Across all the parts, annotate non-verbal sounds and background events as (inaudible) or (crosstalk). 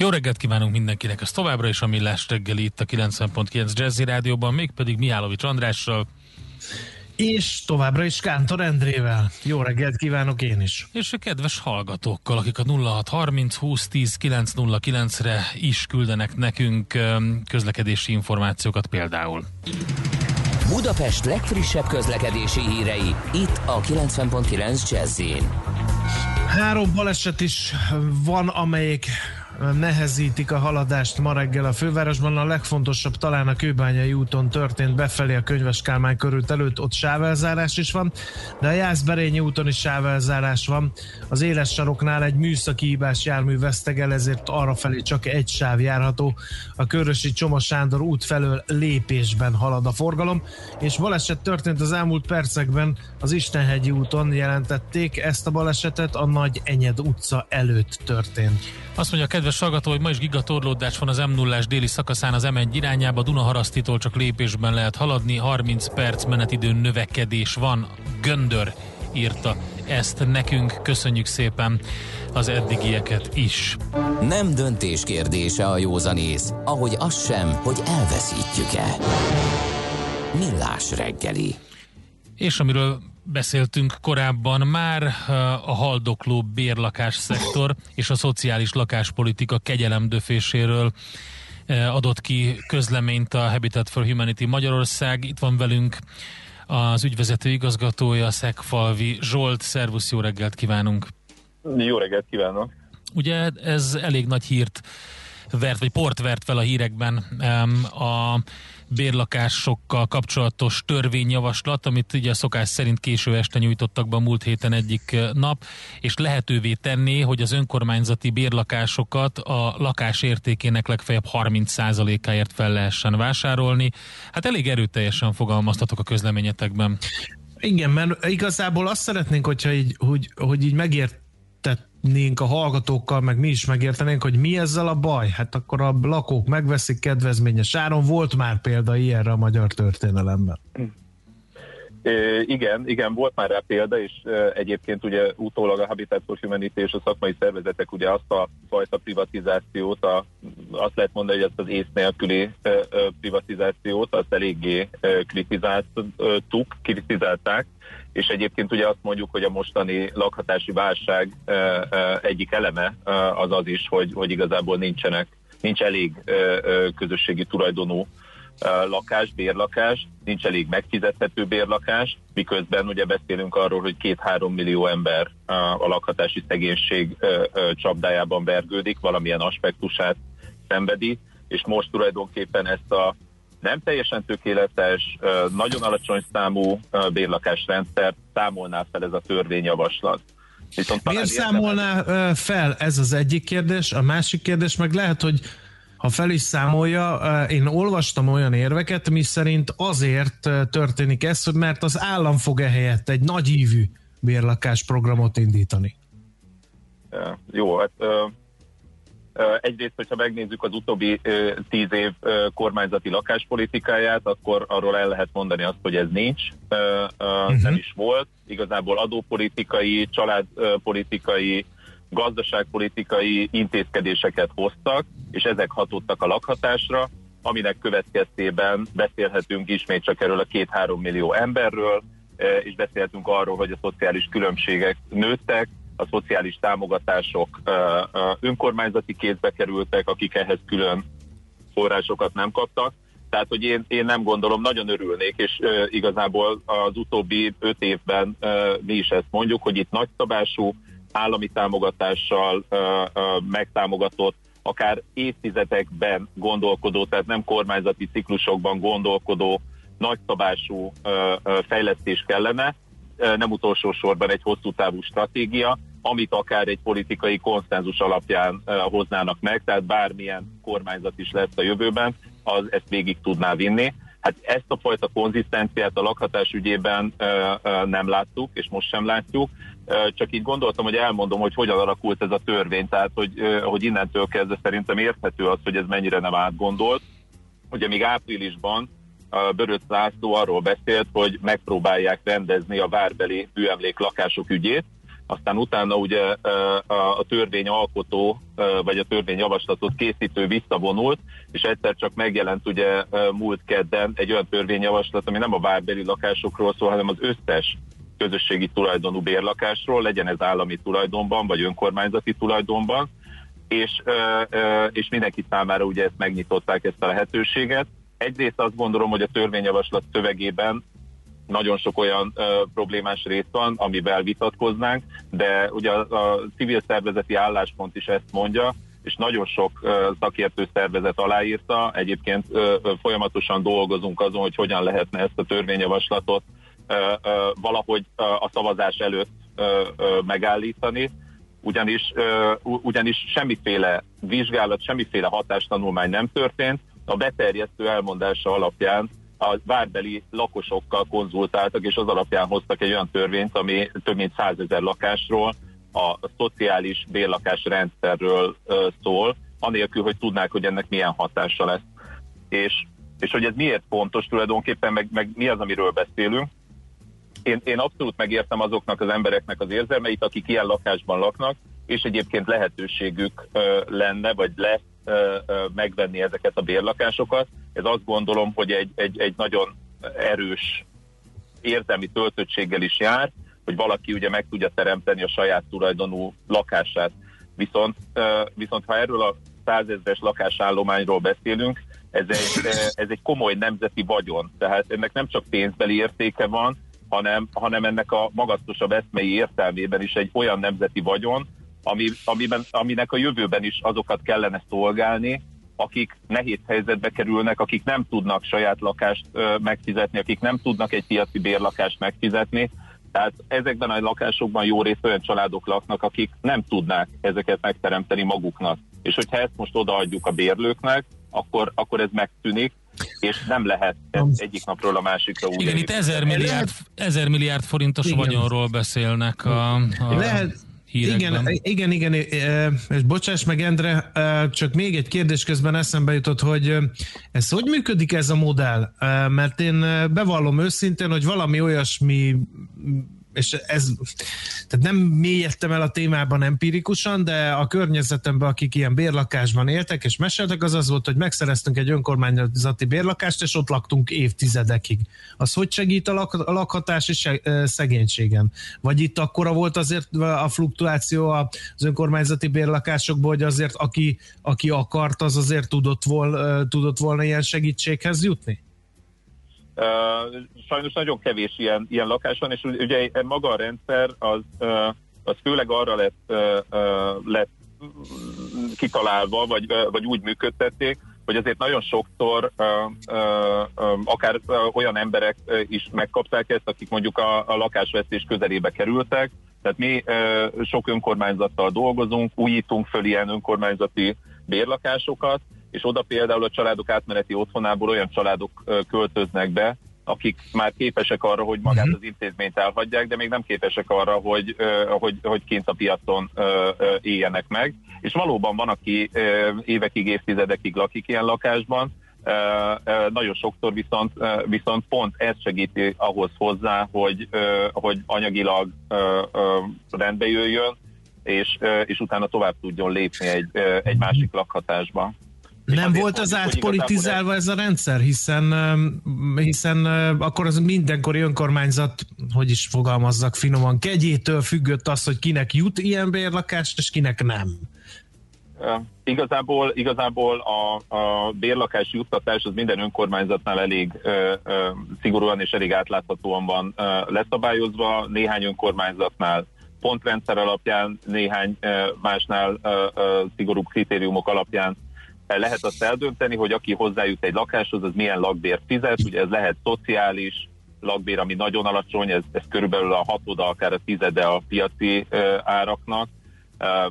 Jó reggelt kívánunk mindenkinek, ez továbbra is a Millás reggeli itt a 90.9 Jazzy Rádióban, mégpedig Mihálovics Andrással. És továbbra is Kántor Endrével. Jó reggelt kívánok én is. És a kedves hallgatókkal, akik a 0630 20 10 909-re is küldenek nekünk közlekedési információkat például. Budapest legfrissebb közlekedési hírei, itt a 90.9 jazz Három baleset is van, amelyik nehezítik a haladást ma reggel a fővárosban. A legfontosabb talán a Kőbányai úton történt befelé a Könyves Kálmán körült előtt, ott sávelzárás is van, de a Jászberényi úton is sávelzárás van. Az éles saroknál egy műszaki hibás jármű vesztegel, ezért arra felé csak egy sáv járható. A Körösi Csoma Sándor út felől lépésben halad a forgalom, és baleset történt az elmúlt percekben az Istenhegyi úton jelentették. Ezt a balesetet a Nagy Enyed utca előtt történt. Azt mondja a kedves hallgató, hogy ma is gigatorlódás van az m 0 déli szakaszán az M1 irányába, Dunaharasztitól csak lépésben lehet haladni, 30 perc menetidő növekedés van. Göndör írta ezt nekünk, köszönjük szépen az eddigieket is. Nem döntés kérdése a józanész, ahogy az sem, hogy elveszítjük-e. Millás reggeli. És amiről beszéltünk korábban már a haldokló bérlakás szektor és a szociális lakáspolitika kegyelemdöféséről adott ki közleményt a Habitat for Humanity Magyarország. Itt van velünk az ügyvezető igazgatója, Szekfalvi Zsolt. Szervusz, jó reggelt kívánunk! Jó reggelt kívánok! Ugye ez elég nagy hírt vert, vagy port vert fel a hírekben a bérlakásokkal kapcsolatos törvényjavaslat, amit ugye szokás szerint késő este nyújtottak be a múlt héten egyik nap, és lehetővé tenni, hogy az önkormányzati bérlakásokat a lakás értékének legfeljebb 30%-áért fel lehessen vásárolni. Hát elég erőteljesen fogalmaztatok a közleményetekben. Igen, mert igazából azt szeretnénk, hogyha így, hogy, hogy így megért megértenénk a hallgatókkal, meg mi is megértenénk, hogy mi ezzel a baj. Hát akkor a lakók megveszik kedvezményes áron. Volt már példa ilyenre a magyar történelemben. igen, igen, volt már rá példa, és egyébként ugye utólag a Habitat for Humanity és a szakmai szervezetek ugye azt a fajta privatizációt, a, azt lehet mondani, hogy ezt az ész nélküli privatizációt, azt eléggé kritizáltuk, kritizálták, és egyébként ugye azt mondjuk, hogy a mostani lakhatási válság egyik eleme az az is, hogy, hogy igazából nincsenek, nincs elég közösségi tulajdonú lakás, bérlakás, nincs elég megfizethető bérlakás, miközben ugye beszélünk arról, hogy két-három millió ember a lakhatási szegénység csapdájában vergődik, valamilyen aspektusát szenvedi, és most tulajdonképpen ezt a nem teljesen tökéletes, nagyon alacsony számú bérlakásrendszer számolná fel ez a törvényjavaslat. Viszont Miért számolná fel? Ez az egyik kérdés. A másik kérdés meg lehet, hogy ha fel is számolja, én olvastam olyan érveket, mi szerint azért történik ez, mert az állam fog ehelyett egy nagy ívű bérlakás programot indítani. Jó, hát Egyrészt, hogyha megnézzük az utóbbi tíz év kormányzati lakáspolitikáját, akkor arról el lehet mondani azt, hogy ez nincs, uh-huh. nem is volt. Igazából adópolitikai, családpolitikai, gazdaságpolitikai intézkedéseket hoztak, és ezek hatottak a lakhatásra, aminek következtében beszélhetünk ismét csak erről a két-három millió emberről, és beszélhetünk arról, hogy a szociális különbségek nőttek, a szociális támogatások önkormányzati kézbe kerültek, akik ehhez külön forrásokat nem kaptak. Tehát, hogy én, én nem gondolom, nagyon örülnék, és uh, igazából az utóbbi öt évben uh, mi is ezt mondjuk, hogy itt nagyszabású állami támogatással uh, uh, megtámogatott, akár évtizedekben gondolkodó, tehát nem kormányzati ciklusokban gondolkodó nagyszabású uh, uh, fejlesztés kellene, uh, nem utolsó sorban egy hosszú távú stratégia, amit akár egy politikai konszenzus alapján hoznának meg, tehát bármilyen kormányzat is lesz a jövőben, az ezt végig tudná vinni. Hát ezt a fajta konzisztenciát a lakhatás ügyében nem láttuk, és most sem látjuk. Csak így gondoltam, hogy elmondom, hogy hogyan alakult ez a törvény, tehát hogy, hogy innentől kezdve szerintem érthető az, hogy ez mennyire nem átgondolt. Ugye még áprilisban a Böröt László arról beszélt, hogy megpróbálják rendezni a várbeli műemlék lakások ügyét, aztán utána ugye a törvényalkotó, vagy a törvényjavaslatot készítő visszavonult, és egyszer csak megjelent ugye múlt kedden egy olyan törvényjavaslat, ami nem a várbeli lakásokról szól, hanem az összes közösségi tulajdonú bérlakásról, legyen ez állami tulajdonban, vagy önkormányzati tulajdonban, és, és mindenki számára ugye ezt megnyitották ezt a lehetőséget. Egyrészt azt gondolom, hogy a törvényjavaslat szövegében nagyon sok olyan ö, problémás rész van, amivel vitatkoznánk, de ugye a, a civil szervezeti álláspont is ezt mondja, és nagyon sok ö, szakértő szervezet aláírta. Egyébként ö, ö, folyamatosan dolgozunk azon, hogy hogyan lehetne ezt a törvényjavaslatot ö, ö, valahogy ö, a szavazás előtt ö, ö, megállítani, ugyanis, ö, ugyanis semmiféle vizsgálat, semmiféle hatástanulmány nem történt. A beterjesztő elmondása alapján a várbeli lakosokkal konzultáltak, és az alapján hoztak egy olyan törvényt, ami több mint százezer lakásról, a szociális bérlakás rendszerről szól, anélkül, hogy tudnák, hogy ennek milyen hatása lesz. És, és hogy ez miért fontos tulajdonképpen, meg, meg mi az, amiről beszélünk. Én, én abszolút megértem azoknak az embereknek az érzelmeit, akik ilyen lakásban laknak, és egyébként lehetőségük ö, lenne, vagy lesz ö, ö, megvenni ezeket a bérlakásokat, ez azt gondolom, hogy egy, egy, egy nagyon erős érzelmi töltöttséggel is jár, hogy valaki ugye meg tudja teremteni a saját tulajdonú lakását. Viszont, viszont ha erről a százezres lakásállományról beszélünk, ez egy, ez egy komoly nemzeti vagyon. Tehát ennek nem csak pénzbeli értéke van, hanem, hanem ennek a magasztosabb eszmei értelmében is egy olyan nemzeti vagyon, ami, amiben, aminek a jövőben is azokat kellene szolgálni, akik nehéz helyzetbe kerülnek, akik nem tudnak saját lakást ö, megfizetni, akik nem tudnak egy piaci bérlakást megfizetni. Tehát ezekben a lakásokban jó rész olyan családok laknak, akik nem tudnák ezeket megteremteni maguknak. És hogyha ezt most odaadjuk a bérlőknek, akkor, akkor ez megtűnik, és nem lehet ezt egyik napról a másikra úgy Igen, itt ezer milliárd, ezer milliárd forintos Igen. vagyonról beszélnek a, a... Lehet, hírekben. Igen, igen, igen, és bocsáss meg Endre, csak még egy kérdés közben eszembe jutott, hogy ez hogy működik ez a modell? Mert én bevallom őszintén, hogy valami olyasmi és ez, tehát nem mélyedtem el a témában empirikusan, de a környezetemben, akik ilyen bérlakásban éltek és meséltek, az az volt, hogy megszereztünk egy önkormányzati bérlakást, és ott laktunk évtizedekig. Az hogy segít a, lak, a lakhatás és szegénységen? Vagy itt akkora volt azért a fluktuáció az önkormányzati bérlakásokból, hogy azért aki, aki akart, az azért tudott, vol, tudott volna ilyen segítséghez jutni? Sajnos nagyon kevés ilyen, ilyen lakás van, és ugye maga a rendszer az, az főleg arra lett, lett kitalálva, vagy, vagy úgy működtették, hogy azért nagyon sokszor akár olyan emberek is megkapták ezt, akik mondjuk a, a lakásvesztés közelébe kerültek. Tehát mi sok önkormányzattal dolgozunk, újítunk föl ilyen önkormányzati bérlakásokat, és oda például a családok átmeneti otthonából olyan családok költöznek be, akik már képesek arra, hogy magát mhm. az intézményt elhagyják, de még nem képesek arra, hogy, hogy, hogy kint a piacon éljenek meg. És valóban van, aki évekig, évtizedekig lakik ilyen lakásban, nagyon sokszor viszont, viszont pont ez segíti ahhoz hozzá, hogy, hogy anyagilag rendbe jöjjön, és, és utána tovább tudjon lépni egy, egy másik lakhatásba. Nem volt az átpolitizálva ez a rendszer, hiszen, hiszen akkor az mindenkori önkormányzat, hogy is fogalmazzak finoman, kegyétől függött az, hogy kinek jut ilyen bérlakást, és kinek nem. Uh, igazából, igazából a, a bérlakás juttatás az minden önkormányzatnál elég uh, uh, szigorúan és elég átláthatóan van uh, leszabályozva, néhány önkormányzatnál pontrendszer alapján, néhány uh, másnál uh, uh, szigorúbb kritériumok alapján lehet azt eldönteni, hogy aki hozzájut egy lakáshoz, az milyen lakbért fizet, ugye ez lehet szociális lakbér, ami nagyon alacsony, ez, ez körülbelül a hatoda, akár a tizede a piaci ö, áraknak,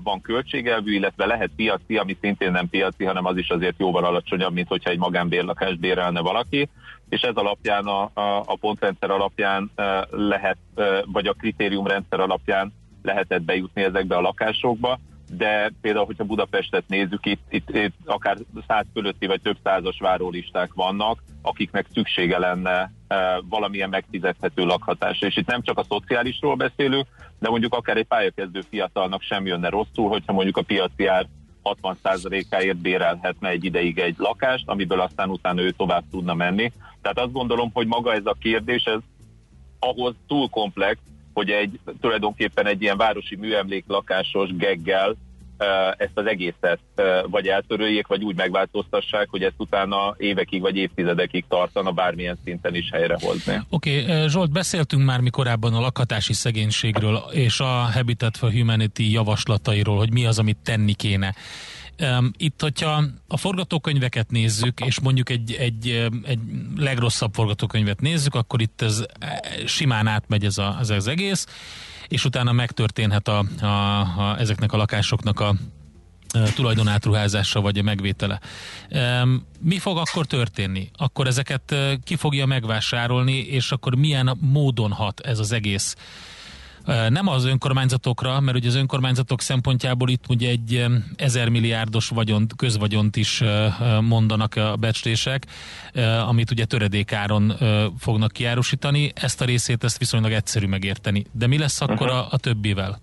van költségelvű, illetve lehet piaci, ami szintén nem piaci, hanem az is azért jóval alacsonyabb, mint hogyha egy magánbérlakást bérelne valaki, és ez alapján a, a, a pontrendszer alapján lehet, vagy a kritériumrendszer alapján lehetett bejutni ezekbe a lakásokba, de például, hogyha Budapestet nézzük, itt, itt, itt akár száz fölötti vagy több százas várólisták vannak, akiknek szüksége lenne e, valamilyen megfizethető lakhatásra. És itt nem csak a szociálisról beszélünk, de mondjuk akár egy pályakezdő fiatalnak sem jönne rosszul, hogyha mondjuk a piaci ár 60%-áért bérelhetne egy ideig egy lakást, amiből aztán utána ő tovább tudna menni. Tehát azt gondolom, hogy maga ez a kérdés, ez ahhoz túl komplex, hogy egy tulajdonképpen egy ilyen városi műemlék lakásos geggel ezt az egészet vagy eltöröljék, vagy úgy megváltoztassák, hogy ezt utána évekig vagy évtizedekig tartana bármilyen szinten is helyrehozni. Oké, okay, Zsolt, beszéltünk már mi korábban a lakhatási szegénységről és a Habitat for Humanity javaslatairól, hogy mi az, amit tenni kéne. Itt, hogyha a forgatókönyveket nézzük, és mondjuk egy, egy, egy legrosszabb forgatókönyvet nézzük, akkor itt ez e, simán átmegy ez, a, ez az egész, és utána megtörténhet a, a, a, ezeknek a lakásoknak a tulajdonátruházása vagy a megvétele. Mi fog akkor történni? Akkor ezeket ki fogja megvásárolni, és akkor milyen módon hat ez az egész nem az önkormányzatokra, mert ugye az önkormányzatok szempontjából itt ugye egy ezer milliárdos vagyont, közvagyont is mondanak a becslések, amit ugye töredékáron fognak kiárusítani. Ezt a részét ezt viszonylag egyszerű megérteni. De mi lesz akkor a, a többivel?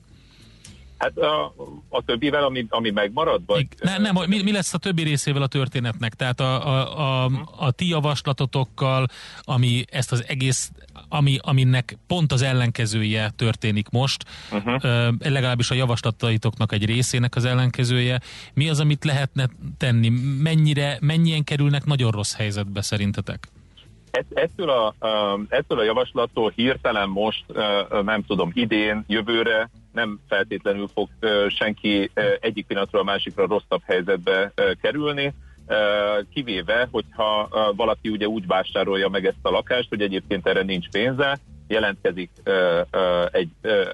Hát a, a többivel, ami, ami megmarad? Vagy... Ne, nem, mi, mi lesz a többi részével a történetnek? Tehát a, a, a, a ti javaslatotokkal, ami ezt az egész, ami, aminek pont az ellenkezője történik most, uh-huh. legalábbis a javaslataitoknak egy részének az ellenkezője. Mi az, amit lehetne tenni? Mennyire, mennyien kerülnek nagyon rossz helyzetbe szerintetek? Ettől a, ettől a javaslattól hirtelen most, nem tudom, idén, jövőre nem feltétlenül fog senki egyik pillanatról a másikra rosszabb helyzetbe kerülni, kivéve, hogyha valaki ugye úgy vásárolja meg ezt a lakást, hogy egyébként erre nincs pénze, jelentkezik egy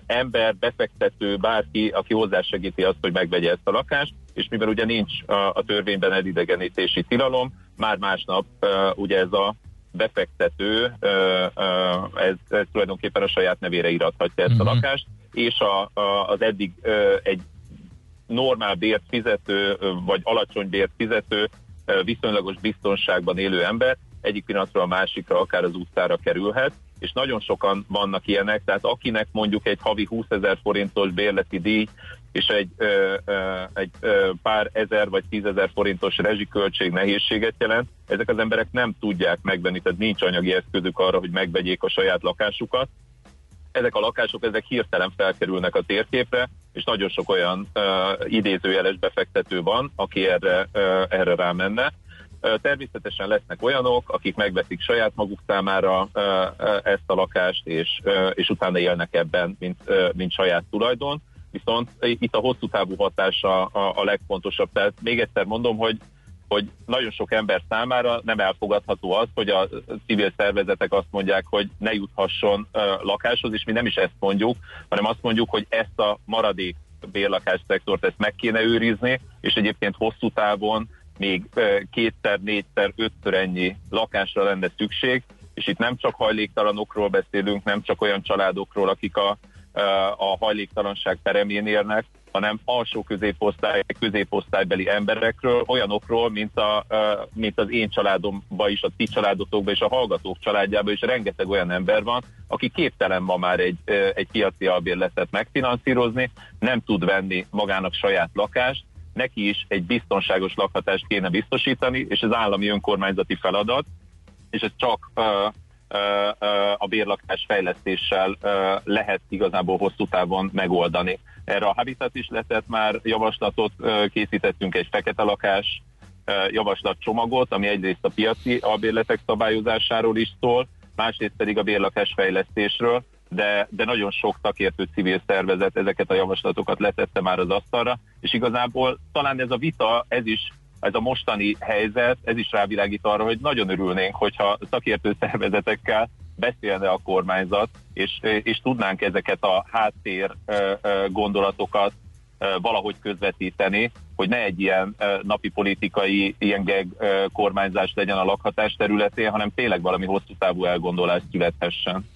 ember, befektető, bárki, aki hozzásegíti azt, hogy megvegye ezt a lakást, és mivel ugye nincs a törvényben elidegenítési tilalom, már másnap ugye ez a befektető ez, ez tulajdonképpen a saját nevére irathatja ezt a mhm. lakást, és a, a, az eddig egy normál bért fizető, vagy alacsony bért fizető, viszonylagos biztonságban élő ember egyik pillanatról a másikra akár az utcára kerülhet, és nagyon sokan vannak ilyenek, tehát akinek mondjuk egy havi 20 ezer forintos bérleti díj és egy, ö, ö, egy ö, pár ezer vagy tízezer forintos rezsiköltség nehézséget jelent, ezek az emberek nem tudják megvenni, tehát nincs anyagi eszközük arra, hogy megvegyék a saját lakásukat. Ezek a lakások, ezek hirtelen felkerülnek a térképre, és nagyon sok olyan ö, idézőjeles befektető van, aki erre, ö, erre rámenne. Természetesen lesznek olyanok, akik megveszik saját maguk számára ezt a lakást, és, és utána élnek ebben, mint, mint saját tulajdon viszont itt a hosszú távú hatása a, a legfontosabb. Tehát még egyszer mondom, hogy hogy nagyon sok ember számára nem elfogadható az, hogy a civil szervezetek azt mondják, hogy ne juthasson lakáshoz, és mi nem is ezt mondjuk, hanem azt mondjuk, hogy ezt a maradék bérlakásszektort ezt meg kéne őrizni, és egyébként hosszú távon még kétszer, négyszer, ötször ennyi lakásra lenne szükség, és itt nem csak hajléktalanokról beszélünk, nem csak olyan családokról, akik a a hajléktalanság peremén érnek, hanem alsó középosztály, középosztálybeli emberekről, olyanokról, mint, a, mint az én családomban is, a ti családotokban és a hallgatók családjában is rengeteg olyan ember van, aki képtelen ma már egy, egy piaci albérletet megfinanszírozni, nem tud venni magának saját lakást, neki is egy biztonságos lakhatást kéne biztosítani, és ez állami önkormányzati feladat, és ez csak a bérlakás fejlesztéssel lehet igazából hosszú távon megoldani. Erre a Habitat is letett már javaslatot, készítettünk egy fekete lakás javaslatcsomagot, ami egyrészt a piaci albérletek szabályozásáról is szól, másrészt pedig a bérlakás fejlesztésről, de, de nagyon sok szakértő civil szervezet ezeket a javaslatokat letette már az asztalra, és igazából talán ez a vita, ez is ez a mostani helyzet, ez is rávilágít arra, hogy nagyon örülnénk, hogyha szakértő szervezetekkel beszélne a kormányzat, és, és tudnánk ezeket a háttér gondolatokat valahogy közvetíteni, hogy ne egy ilyen napi politikai, ilyen geg kormányzás legyen a lakhatás területén, hanem tényleg valami hosszú távú elgondolás születhessen.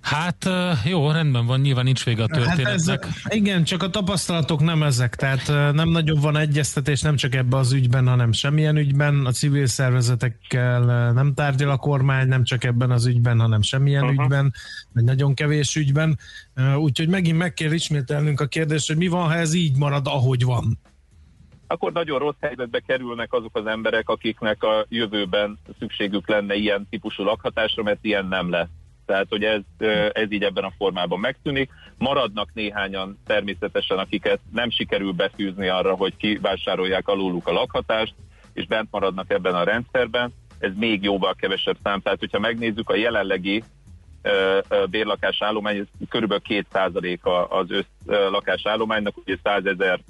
Hát jó, rendben van, nyilván nincs vége a történetnek. Hát ez, igen, csak a tapasztalatok nem ezek, tehát nem nagyobb van egyeztetés, nem csak ebbe az ügyben, hanem semmilyen ügyben. A civil szervezetekkel nem tárgyal a kormány, nem csak ebben az ügyben, hanem semmilyen uh-huh. ügyben, vagy nagyon kevés ügyben. Úgyhogy megint meg kell ismételnünk a kérdést, hogy mi van, ha ez így marad, ahogy van akkor nagyon rossz helyzetbe kerülnek azok az emberek, akiknek a jövőben szükségük lenne ilyen típusú lakhatásra, mert ilyen nem lesz tehát hogy ez, ez így ebben a formában megtűnik. Maradnak néhányan természetesen, akiket nem sikerül befűzni arra, hogy kivásárolják aluluk a lakhatást, és bent maradnak ebben a rendszerben. Ez még jóval kevesebb szám. Tehát, hogyha megnézzük a jelenlegi bérlakás állomány, ez kb. 2% az össz lakásállománynak, ugye 100 ezer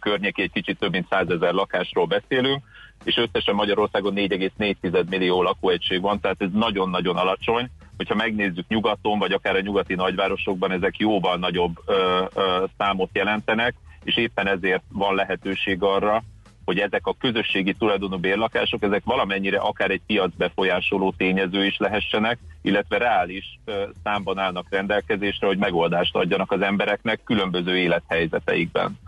környéki, egy kicsit több mint 100 ezer lakásról beszélünk, és összesen Magyarországon 4,4 millió lakóegység van, tehát ez nagyon-nagyon alacsony, hogyha megnézzük nyugaton, vagy akár a nyugati nagyvárosokban, ezek jóval nagyobb ö, ö, számot jelentenek, és éppen ezért van lehetőség arra, hogy ezek a közösségi tulajdonú bérlakások, ezek valamennyire akár egy piac befolyásoló tényező is lehessenek, illetve reális számban állnak rendelkezésre, hogy megoldást adjanak az embereknek különböző élethelyzeteikben.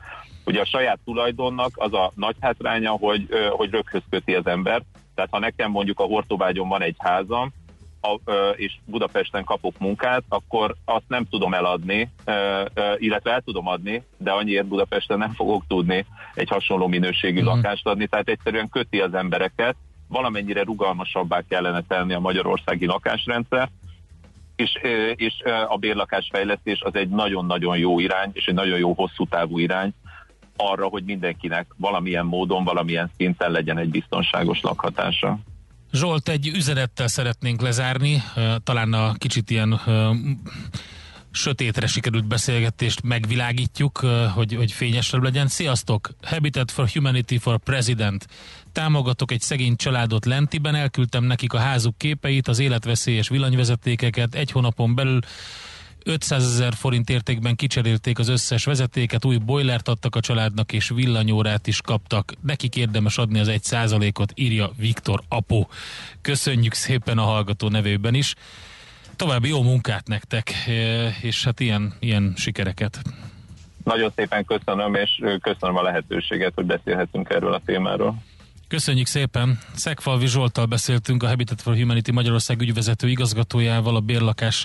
Ugye a saját tulajdonnak az a nagy hátránya, hogy, hogy röghöz köti az ember. Tehát ha nekem mondjuk a Hortobágyon van egy házam, és Budapesten kapok munkát, akkor azt nem tudom eladni, illetve el tudom adni, de annyiért Budapesten nem fogok tudni egy hasonló minőségű mm. lakást adni, tehát egyszerűen köti az embereket, valamennyire rugalmasabbá kellene tenni a magyarországi lakásrendszer, és, és a bérlakásfejlesztés az egy nagyon-nagyon jó irány, és egy nagyon jó hosszú távú irány arra, hogy mindenkinek valamilyen módon, valamilyen szinten legyen egy biztonságos lakhatása. Zsolt, egy üzenettel szeretnénk lezárni, talán a kicsit ilyen sötétre sikerült beszélgetést megvilágítjuk, hogy, hogy fényesebb legyen. Sziasztok! Habitat for Humanity for President. Támogatok egy szegény családot Lentiben, elküldtem nekik a házuk képeit, az életveszélyes villanyvezetékeket, egy hónapon belül 500 ezer forint értékben kicserélték az összes vezetéket, új bojlert adtak a családnak, és villanyórát is kaptak. Nekik érdemes adni az egy százalékot, írja Viktor Apo. Köszönjük szépen a hallgató nevében is. További jó munkát nektek, és hát ilyen, ilyen sikereket. Nagyon szépen köszönöm, és köszönöm a lehetőséget, hogy beszélhetünk erről a témáról. Köszönjük szépen! Szegfalvi Zsoltal beszéltünk a Habitat for Humanity Magyarország ügyvezető igazgatójával a bérlakás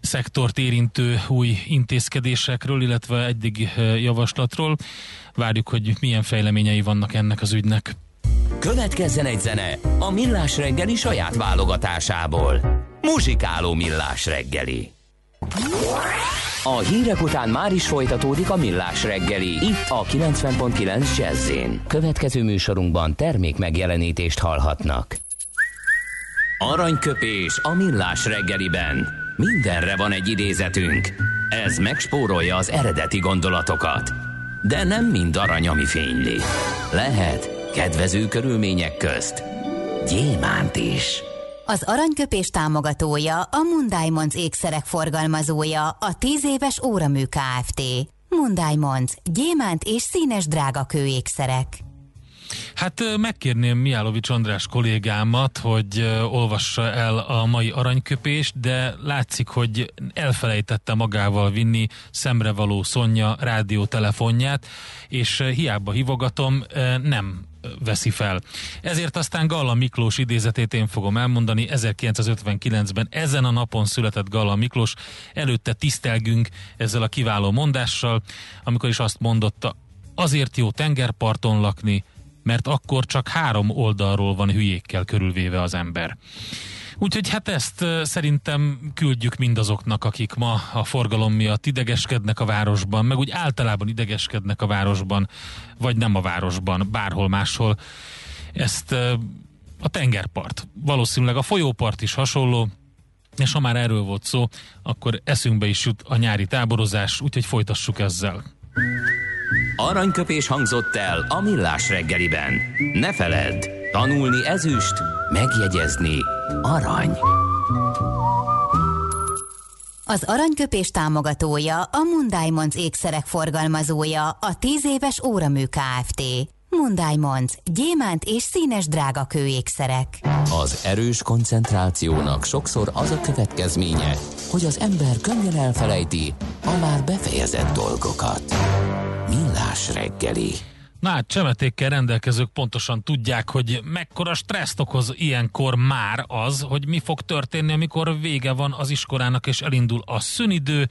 szektort érintő új intézkedésekről, illetve eddig eh, javaslatról. Várjuk, hogy milyen fejleményei vannak ennek az ügynek. Következzen egy zene a Millás reggeli saját válogatásából. Muzsikáló Millás reggeli. A hírek után már is folytatódik a Millás reggeli, itt a 90.9 jazz Következő műsorunkban termék megjelenítést hallhatnak. Aranyköpés a Millás reggeliben. Mindenre van egy idézetünk. Ez megspórolja az eredeti gondolatokat. De nem mind arany, ami fényli. Lehet kedvező körülmények közt gyémánt is. Az aranyköpés támogatója a Mundiamonds ékszerek forgalmazója, a 10 éves óramű Kft. Mundiamonds, gyémánt és színes drágakő ékszerek. Hát megkérném Miálovics András kollégámat, hogy olvassa el a mai aranyköpést, de látszik, hogy elfelejtette magával vinni szemrevaló Szonya rádiótelefonját, és hiába hívogatom, nem veszi fel. Ezért aztán Galla Miklós idézetét én fogom elmondani. 1959-ben ezen a napon született Galla Miklós. Előtte tisztelgünk ezzel a kiváló mondással, amikor is azt mondotta, azért jó tengerparton lakni, mert akkor csak három oldalról van hülyékkel körülvéve az ember. Úgyhogy hát ezt szerintem küldjük mindazoknak, akik ma a forgalom miatt idegeskednek a városban, meg úgy általában idegeskednek a városban, vagy nem a városban, bárhol máshol. Ezt a tengerpart, valószínűleg a folyópart is hasonló, és ha már erről volt szó, akkor eszünkbe is jut a nyári táborozás, úgyhogy folytassuk ezzel. Aranyköpés hangzott el a millás reggeliben. Ne feledd, tanulni ezüst, megjegyezni arany. Az aranyköpés támogatója a Mundiamonds ékszerek forgalmazója a 10 éves óramű Kft. Mundiamonds, gyémánt és színes drágakő ékszerek. Az erős koncentrációnak sokszor az a következménye, hogy az ember könnyen elfelejti a már befejezett dolgokat. Millás reggeli. Na hát csemetékkel rendelkezők pontosan tudják, hogy mekkora stresszt okoz ilyenkor már az, hogy mi fog történni, amikor vége van az iskolának és elindul a szünidő,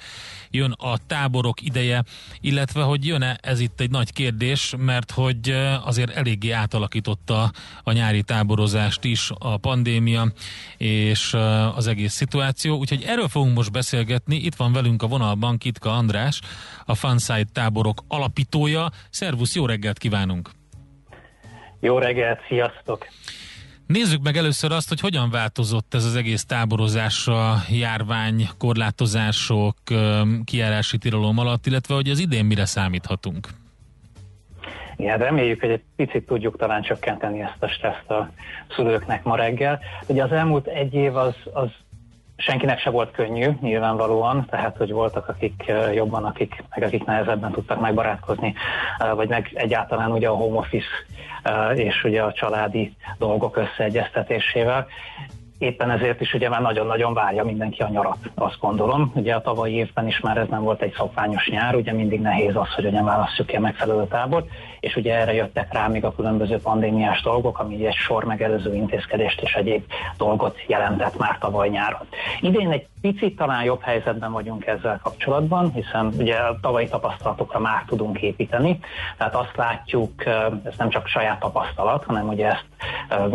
jön a táborok ideje, illetve hogy jön-e, ez itt egy nagy kérdés, mert hogy azért eléggé átalakította a nyári táborozást is a pandémia és az egész szituáció, úgyhogy erről fogunk most beszélgetni. Itt van velünk a vonalban Kitka András, a Fanside táborok alapítója. Szervusz, jó reggelt kívánunk! Jó reggelt, sziasztok! Nézzük meg először azt, hogy hogyan változott ez az egész táborozás a járvány, korlátozások, kiárási tilalom alatt, illetve hogy az idén mire számíthatunk. Igen, reméljük, hogy egy picit tudjuk talán csökkenteni ezt a stresszt a szülőknek ma reggel. Ugye az elmúlt egy év az, az senkinek se volt könnyű, nyilvánvalóan, tehát hogy voltak akik jobban, akik, meg akik nehezebben tudtak megbarátkozni, vagy meg egyáltalán ugye a home office és ugye a családi dolgok összeegyeztetésével. Éppen ezért is ugye már nagyon-nagyon várja mindenki a nyarat, azt gondolom. Ugye a tavalyi évben is már ez nem volt egy szokványos nyár, ugye mindig nehéz az, hogy ugye válasszuk ki a megfelelő tábort, és ugye erre jöttek rá még a különböző pandémiás dolgok, ami egy sor megelőző intézkedést és egyéb dolgot jelentett már tavaly nyáron. Idén egy picit talán jobb helyzetben vagyunk ezzel kapcsolatban, hiszen ugye a tavalyi tapasztalatokra már tudunk építeni, tehát azt látjuk, ez nem csak saját tapasztalat, hanem ugye ezt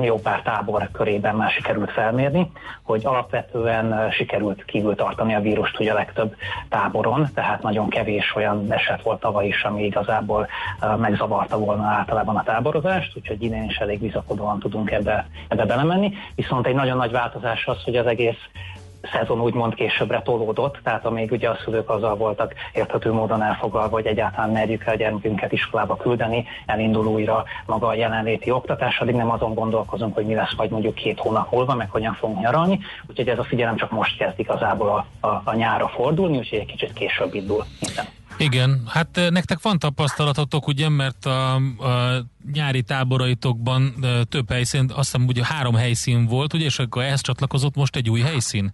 jó pár tábor körében már sikerült felmérni, hogy alapvetően sikerült kívül tartani a vírust ugye a legtöbb táboron, tehát nagyon kevés olyan eset volt tavaly is, ami igazából megzavar zavarta volna általában a táborozást, úgyhogy innen is elég bizakodóan tudunk ebbe, ebbe belemenni. Viszont egy nagyon nagy változás az, hogy az egész szezon úgymond későbbre tolódott, tehát amíg ugye a szülők azzal voltak érthető módon elfogalva, hogy egyáltalán merjük el gyermekünket iskolába küldeni, elindul újra maga a jelenléti oktatás, addig nem azon gondolkozunk, hogy mi lesz majd mondjuk két hónap múlva, meg hogyan fogunk nyaralni, úgyhogy ez a figyelem csak most kezd igazából a, a, a nyára fordulni, úgyhogy egy kicsit később indul minden. Igen, hát eh, nektek van tapasztalatotok, ugye, mert a, a nyári táboraitokban eh, több helyszín, azt hiszem ugye három helyszín volt, ugye, és akkor ehhez csatlakozott most egy új helyszín?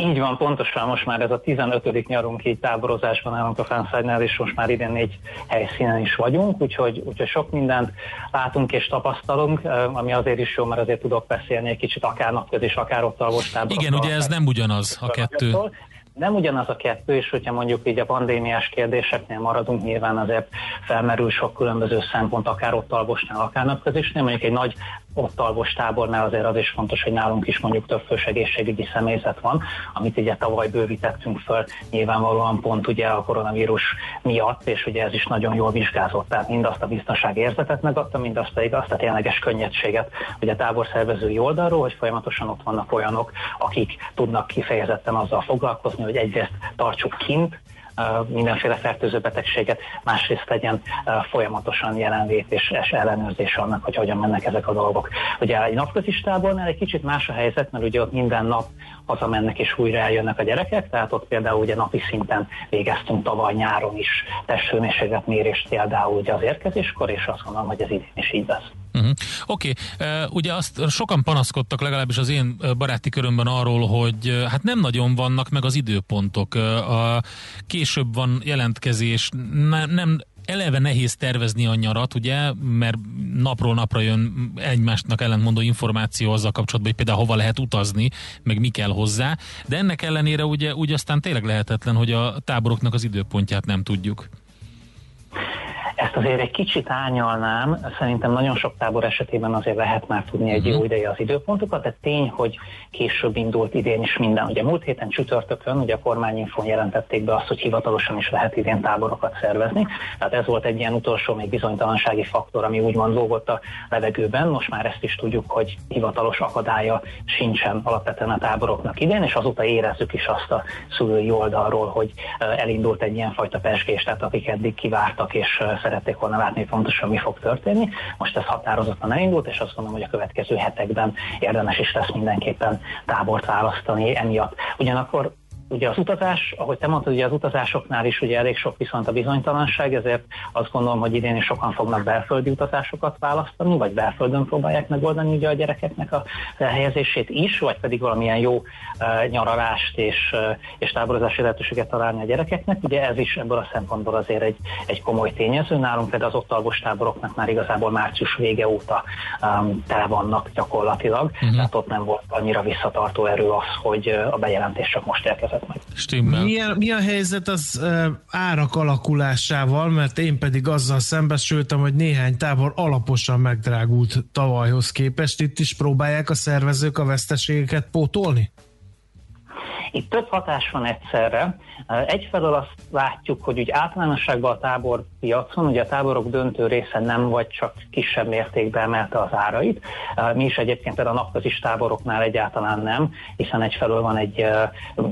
Így van, pontosan most már ez a 15. nyarunk így táborozásban állunk a Fánszágynál, és most már idén négy helyszínen is vagyunk, úgyhogy, úgyhogy sok mindent látunk és tapasztalunk, ami azért is jó, mert azért tudok beszélni egy kicsit akár napköz akár ott alvos Igen, ugye ez nem ugyanaz a kettő. Nem ugyanaz a kettő, és hogyha mondjuk így a pandémiás kérdéseknél maradunk, nyilván azért felmerül sok különböző szempont, akár ott alvosnál, akár napközisnél, mondjuk egy nagy ott alvos tábornál azért az is fontos, hogy nálunk is mondjuk több fős egészségügyi személyzet van, amit ugye tavaly bővítettünk föl, nyilvánvalóan pont ugye a koronavírus miatt, és ugye ez is nagyon jól vizsgázott, tehát mindazt a biztonság érzetet megadta, mindazt pedig azt a tényleges könnyedséget, ugye a táborszervezői oldalról, hogy folyamatosan ott vannak olyanok, akik tudnak kifejezetten azzal foglalkozni, hogy egyrészt tartsuk kint, mindenféle fertőző betegséget, másrészt legyen folyamatosan jelenlét és, és ellenőrzés annak, hogy hogyan mennek ezek a dolgok. Ugye egy napközistábornál egy kicsit más a helyzet, mert ugye ott minden nap hazamennek és újra eljönnek a gyerekek, tehát ott például ugye napi szinten végeztünk tavaly nyáron is testhőmérséklet mérést például ugye az érkezéskor, és azt gondolom, hogy ez idén is így lesz. Uh-huh. Oké, okay. uh, ugye azt sokan panaszkodtak, legalábbis az én baráti körömben arról, hogy uh, hát nem nagyon vannak meg az időpontok. Uh, a később van jelentkezés, ne, nem eleve nehéz tervezni a nyarat, ugye, mert napról napra jön egymásnak ellentmondó információ azzal kapcsolatban, hogy például hova lehet utazni, meg mi kell hozzá, de ennek ellenére ugye úgy aztán tényleg lehetetlen, hogy a táboroknak az időpontját nem tudjuk. Ezt azért egy kicsit ányalnám, szerintem nagyon sok tábor esetében azért lehet már tudni egy jó mhm. ideje az időpontokat, de tény, hogy később indult idén is minden. Ugye múlt héten csütörtökön, ugye a kormányinfon jelentették be azt, hogy hivatalosan is lehet idén táborokat szervezni. Tehát ez volt egy ilyen utolsó még bizonytalansági faktor, ami úgymond lógott a levegőben. Most már ezt is tudjuk, hogy hivatalos akadálya sincsen alapvetően a táboroknak idén, és azóta érezzük is azt a szülői oldalról, hogy elindult egy ilyen fajta pesgés, tehát akik eddig kivártak és szerették volna látni, hogy pontosan mi fog történni. Most ez határozottan elindult, és azt gondolom, hogy a következő hetekben érdemes is lesz mindenképpen tábort választani emiatt. Ugyanakkor Ugye az utazás, ahogy te mondtad, ugye az utazásoknál is ugye elég sok viszont a bizonytalanság, ezért azt gondolom, hogy idén is sokan fognak belföldi utazásokat választani, vagy belföldön próbálják megoldani ugye a gyerekeknek a helyezését is, vagy pedig valamilyen jó uh, nyaralást és, uh, és táborozási lehetőséget találni a gyerekeknek. Ugye ez is ebből a szempontból azért egy, egy komoly tényező. Nálunk például az ott alvos táboroknak már igazából március vége óta um, tele vannak gyakorlatilag, uh-huh. tehát ott nem volt annyira visszatartó erő az, hogy a bejelentés csak most érkezett érkezett meg. Mi a, mi a helyzet az árak alakulásával, mert én pedig azzal szembesültem, hogy néhány tábor alaposan megdrágult tavalyhoz képest. Itt is próbálják a szervezők a veszteségeket pótolni? Itt több hatás van egyszerre. Egyfelől azt látjuk, hogy úgy általánosságban a táborpiacon, ugye a táborok döntő része nem vagy csak kisebb mértékben emelte az árait. Mi is egyébként például a napközis táboroknál egyáltalán nem, hiszen egyfelől van egy,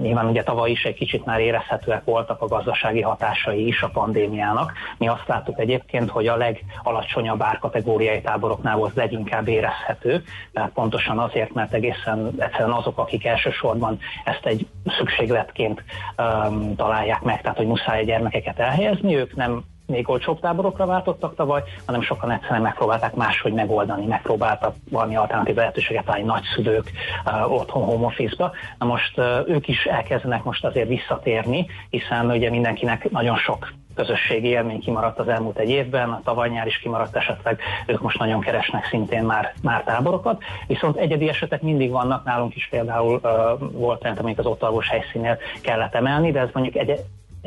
nyilván ugye tavaly is egy kicsit már érezhetőek voltak a gazdasági hatásai is a pandémiának. Mi azt láttuk egyébként, hogy a legalacsonyabb árkategóriai táboroknál volt leginkább érezhető, tehát pontosan azért, mert egészen egyszerűen azok, akik elsősorban ezt egy szükségletként um, találják meg, tehát hogy muszáj a gyermekeket elhelyezni, ők nem még olcsóbb táborokra váltottak tavaly, hanem sokan egyszerűen megpróbálták máshogy megoldani, megpróbáltak valami alternatív lehetőséget találni nagyszülők uh, otthon home office-ba. Na most uh, ők is elkezdenek most azért visszatérni, hiszen ugye mindenkinek nagyon sok közösségi élmény kimaradt az elmúlt egy évben, a tavaly nyár is kimaradt esetleg, ők most nagyon keresnek szintén már, már táborokat, viszont egyedi esetek mindig vannak, nálunk is például uh, volt amik az ott alvos helyszínél kellett emelni, de ez mondjuk egy,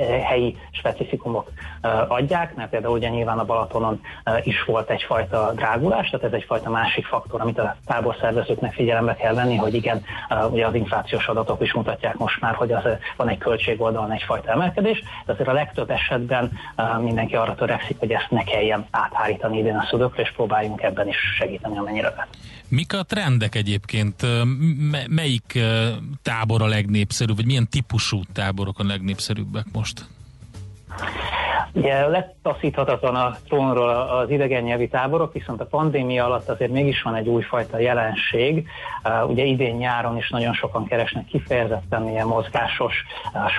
helyi specifikumok eh, adják, mert például ugye nyilván a Balatonon eh, is volt egyfajta drágulás, tehát ez egyfajta másik faktor, amit a táborszervezőknek figyelembe kell venni, hogy igen, ugye az inflációs adatok is mutatják most már, hogy az van egy költségoldalon egyfajta emelkedés, de azért a legtöbb esetben mindenki arra törekszik, hogy ezt ne kelljen áthárítani idén a szülőkre, és próbáljunk ebben is segíteni, amennyire lehet. Mik a trendek egyébként? melyik tábor a legnépszerűbb, vagy milyen típusú táborok a legnépszerűbbek most? most? Ugye letaszíthatatlan a trónról az idegen nyelvi táborok, viszont a pandémia alatt azért mégis van egy újfajta jelenség. Ugye idén nyáron is nagyon sokan keresnek kifejezetten ilyen mozgásos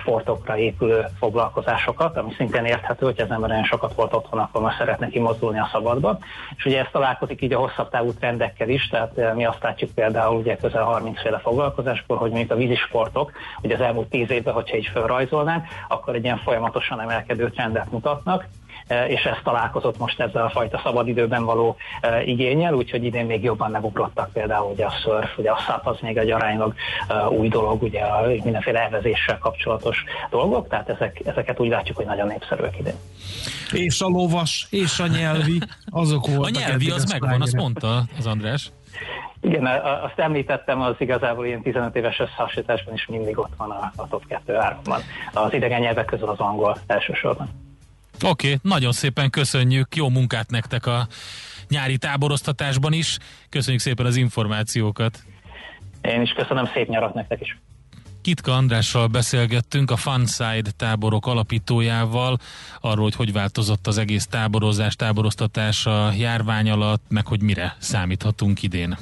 sportokra épülő foglalkozásokat, ami szintén érthető, hogy az ember nagyon sokat volt otthon, akkor már szeretne kimozdulni a szabadba. És ugye ez találkozik így a hosszabb távú trendekkel is, tehát mi azt látjuk például ugye közel 30 féle foglalkozáskor, hogy mondjuk a vízisportok, ugye az elmúlt 10 évben, hogyha így felrajzolnánk, akkor egy ilyen folyamatosan emelkedő trendet mutatnak, e, és ez találkozott most ezzel a fajta szabadidőben való e, igényel, úgyhogy idén még jobban megugrottak például ugye a szörf, ugye a száp az még egy aránylag e, új dolog, ugye a mindenféle elvezéssel kapcsolatos dolgok, tehát ezek, ezeket úgy látjuk, hogy nagyon népszerűek idén. És a lovas, és a nyelvi, azok voltak. A nyelvi az megvan, azt mondta az András. Igen, azt említettem, az igazából ilyen 15 éves összehasonlításban is mindig ott van a, a top 2-3-ban. Az idegen nyelvek közül az angol elsősorban. Oké, okay, nagyon szépen köszönjük, jó munkát nektek a nyári táboroztatásban is. Köszönjük szépen az információkat. Én is köszönöm, szép nyarat nektek is. Kitka Andrással beszélgettünk, a Funside táborok alapítójával, arról, hogy hogy változott az egész táborozás, táboroztatás a járvány alatt, meg hogy mire számíthatunk idén.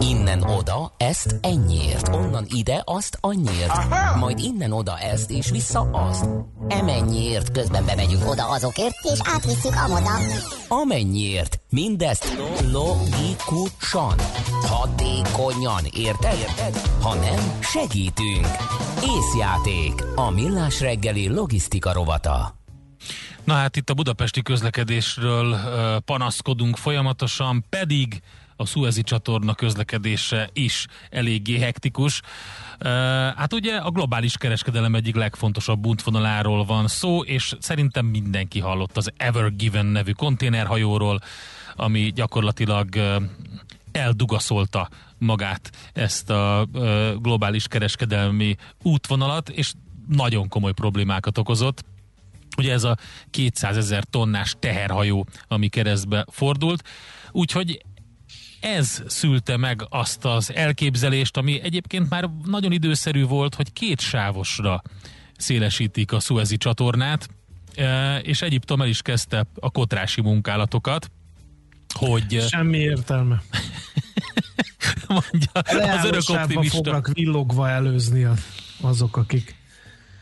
Innen oda, ezt ennyiért, onnan ide, azt annyiért, Aha! majd innen oda ezt, és vissza azt. Emennyiért közben bemegyünk oda azokért, és átvisszük amoda. Amennyiért, mindezt logikusan, hatékonyan, érted? érted? Ha nem, segítünk. Észjáték, a millás reggeli logisztika rovata. Na hát itt a budapesti közlekedésről panaszkodunk folyamatosan, pedig a Suezi csatorna közlekedése is eléggé hektikus. Hát ugye a globális kereskedelem egyik legfontosabb útvonaláról van szó, és szerintem mindenki hallott az Ever Given nevű konténerhajóról, ami gyakorlatilag eldugaszolta magát ezt a globális kereskedelmi útvonalat, és nagyon komoly problémákat okozott. Ugye ez a 200 ezer tonnás teherhajó, ami keresztbe fordult, úgyhogy ez szülte meg azt az elképzelést, ami egyébként már nagyon időszerű volt, hogy két sávosra szélesítik a Suezi csatornát, e, és Egyiptom el is kezdte a kotrási munkálatokat, hogy... Semmi értelme. (laughs) mondja az örök optimista. fognak villogva előzni azok, akik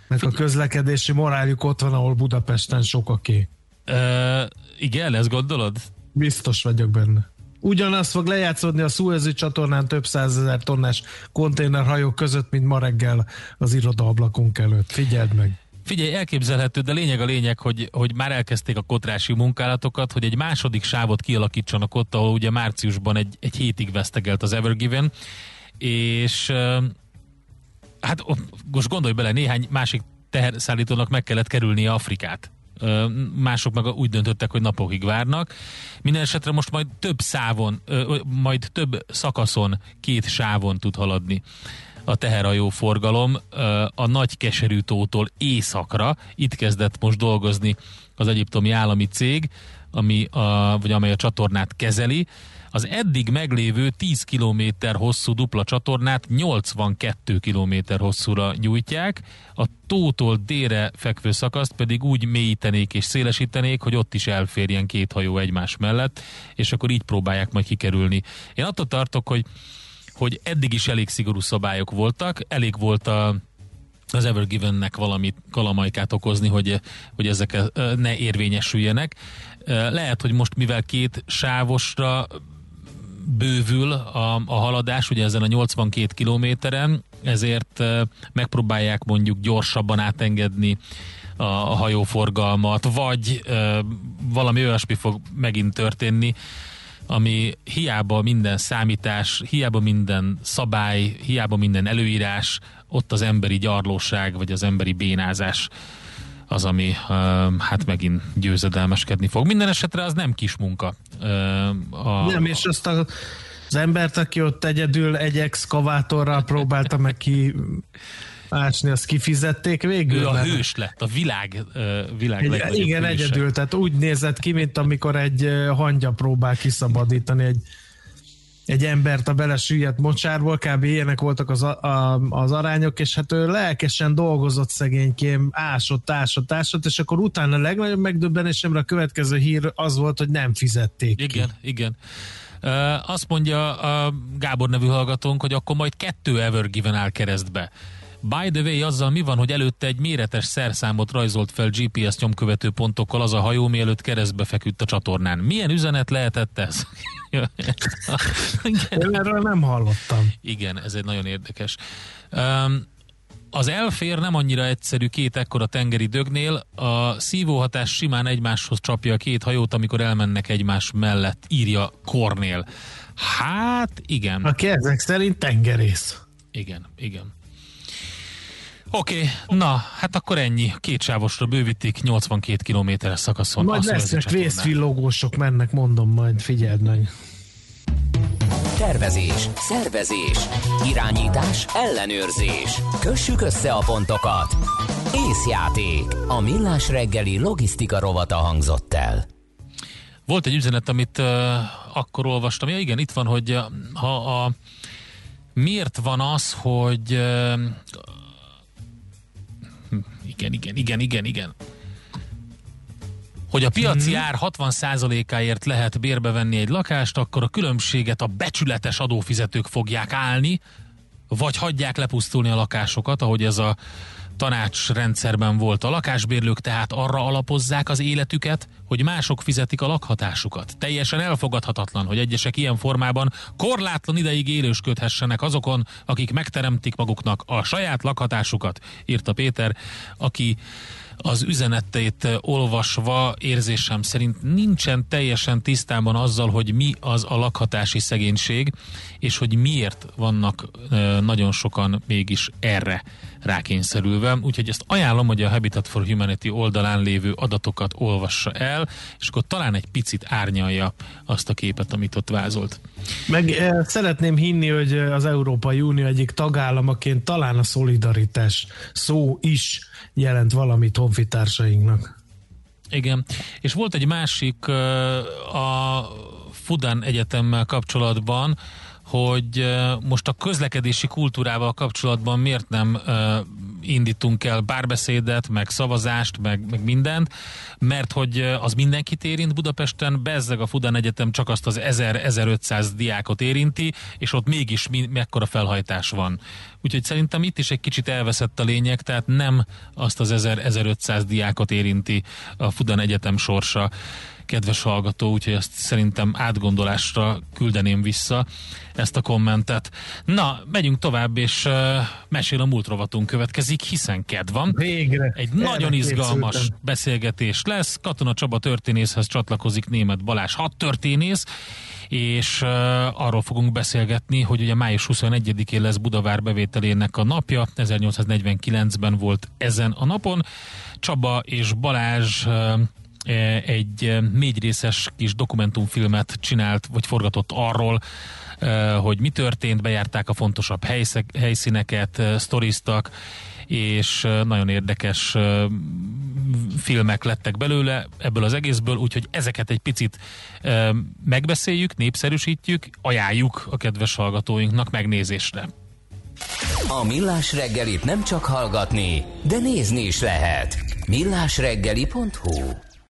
Meg a közlekedési moráljuk ott van, ahol Budapesten sokaké. Uh, igen, ezt gondolod? Biztos vagyok benne. Ugyanaz fog lejátszódni a Suezi csatornán több százezer tonnás konténerhajók között, mint ma reggel az irodaablakunk előtt. Figyeld meg! Figyelj, elképzelhető, de lényeg a lényeg, hogy, hogy már elkezdték a kotrási munkálatokat, hogy egy második sávot kialakítsanak ott, ahol ugye márciusban egy, egy hétig vesztegelt az Evergiven, és hát most gondolj bele, néhány másik teherszállítónak meg kellett kerülnie Afrikát mások meg úgy döntöttek, hogy napokig várnak. Minden esetre most majd több szávon, majd több szakaszon, két sávon tud haladni a teherajó forgalom a nagy keserű tótól északra. Itt kezdett most dolgozni az egyiptomi állami cég, ami a, vagy amely a csatornát kezeli. Az eddig meglévő 10 km hosszú dupla csatornát 82 km hosszúra nyújtják, a tótól délre fekvő szakaszt pedig úgy mélyítenék és szélesítenék, hogy ott is elférjen két hajó egymás mellett, és akkor így próbálják majd kikerülni. Én attól tartok, hogy hogy eddig is elég szigorú szabályok voltak, elég volt a az Ever Given-nek valami kalamajkát okozni, hogy, hogy ezek ne érvényesüljenek. Lehet, hogy most mivel két sávosra bővül a, a haladás, ugye ezen a 82 kilométeren, ezért megpróbálják mondjuk gyorsabban átengedni a, a hajóforgalmat, vagy valami olyasmi fog megint történni, ami hiába minden számítás, hiába minden szabály, hiába minden előírás, ott az emberi gyarlóság, vagy az emberi bénázás az, ami hát megint győzedelmeskedni fog. Minden esetre az nem kis munka. A, nem, és azt a, az embert, aki ott egyedül egy exkavátorral próbálta meg ki ásni, azt kifizették végül. Ő a mert... hős lett, a világ, világ egy, Igen, hőse. egyedül, tehát úgy nézett ki, mint amikor egy hangya próbál kiszabadítani egy egy embert a belesüllyedt mocsárból, kb. ilyenek voltak az, a, az arányok, és hát ő lelkesen dolgozott szegénykém, ásott, ásott, ásott, és akkor utána a legnagyobb megdöbbenésemre a következő hír az volt, hogy nem fizették Igen, ki. igen. Azt mondja a Gábor nevű hallgatónk, hogy akkor majd kettő Evergiven áll keresztbe. By the way, azzal mi van, hogy előtte egy méretes szerszámot rajzolt fel GPS nyomkövető pontokkal az a hajó, mielőtt keresztbe feküdt a csatornán. Milyen üzenet lehetett ez? (laughs) Én erről nem hallottam. Igen, ez egy nagyon érdekes. Um, az elfér nem annyira egyszerű két ekkora tengeri dögnél, a szívóhatás simán egymáshoz csapja a két hajót, amikor elmennek egymás mellett, írja Kornél. Hát, igen. Aki ezek szerint tengerész. Igen, igen. Oké, okay, na, hát akkor ennyi. Két sávosra bővítik 82 kilométeres szakaszon. Majd lesznek vészvillogósok mennek, mondom majd, figyeld meg. Tervezés, szervezés, irányítás, ellenőrzés. Kössük össze a pontokat. Észjáték. A millás reggeli logisztika rovata hangzott el. Volt egy üzenet, amit uh, akkor olvastam. Ja igen, itt van, hogy ha a miért van az, hogy uh, igen, igen, igen, igen, igen. Hogy a piaci hmm. ár 60%-áért lehet bérbe venni egy lakást, akkor a különbséget a becsületes adófizetők fogják állni, vagy hagyják lepusztulni a lakásokat, ahogy ez a tanácsrendszerben volt. A lakásbérlők tehát arra alapozzák az életüket, hogy mások fizetik a lakhatásukat. Teljesen elfogadhatatlan, hogy egyesek ilyen formában korlátlan ideig élősködhessenek azokon, akik megteremtik maguknak a saját lakhatásukat, írta Péter, aki az üzenetét olvasva érzésem szerint nincsen teljesen tisztában azzal, hogy mi az a lakhatási szegénység, és hogy miért vannak nagyon sokan mégis erre rákényszerülve. Úgyhogy ezt ajánlom, hogy a Habitat for Humanity oldalán lévő adatokat olvassa el, és akkor talán egy picit árnyalja azt a képet, amit ott vázolt. Meg eh, szeretném hinni, hogy az Európai Unió egyik tagállamaként talán a szolidaritás szó is jelent valamit honfitársainknak. Igen, és volt egy másik a Fudan Egyetemmel kapcsolatban, hogy most a közlekedési kultúrával kapcsolatban miért nem indítunk el párbeszédet, meg szavazást, meg, meg mindent, mert hogy az mindenkit érint Budapesten, bezzeg a Fudan Egyetem csak azt az 1000-1500 diákot érinti, és ott mégis mi, mekkora felhajtás van. Úgyhogy szerintem itt is egy kicsit elveszett a lényeg, tehát nem azt az 1000-1500 diákot érinti a Fudan Egyetem sorsa, kedves hallgató, úgyhogy ezt szerintem átgondolásra küldeném vissza ezt a kommentet. Na, megyünk tovább, és uh, mesél a múlt rovatunk következik, hiszen kedv van. Végre. Egy nagyon izgalmas készültem. beszélgetés lesz. Katona Csaba történészhez csatlakozik német Balázs hat történész, és uh, arról fogunk beszélgetni, hogy ugye május 21-én lesz Budavár bevételének a napja, 1849-ben volt ezen a napon. Csaba és Balázs uh, egy négyrészes kis dokumentumfilmet csinált, vagy forgatott arról, hogy mi történt, bejárták a fontosabb helyszíneket, sztoriztak, és nagyon érdekes filmek lettek belőle ebből az egészből, úgyhogy ezeket egy picit megbeszéljük, népszerűsítjük, ajánljuk a kedves hallgatóinknak megnézésre. A Millás reggelit nem csak hallgatni, de nézni is lehet. millásreggeli.hu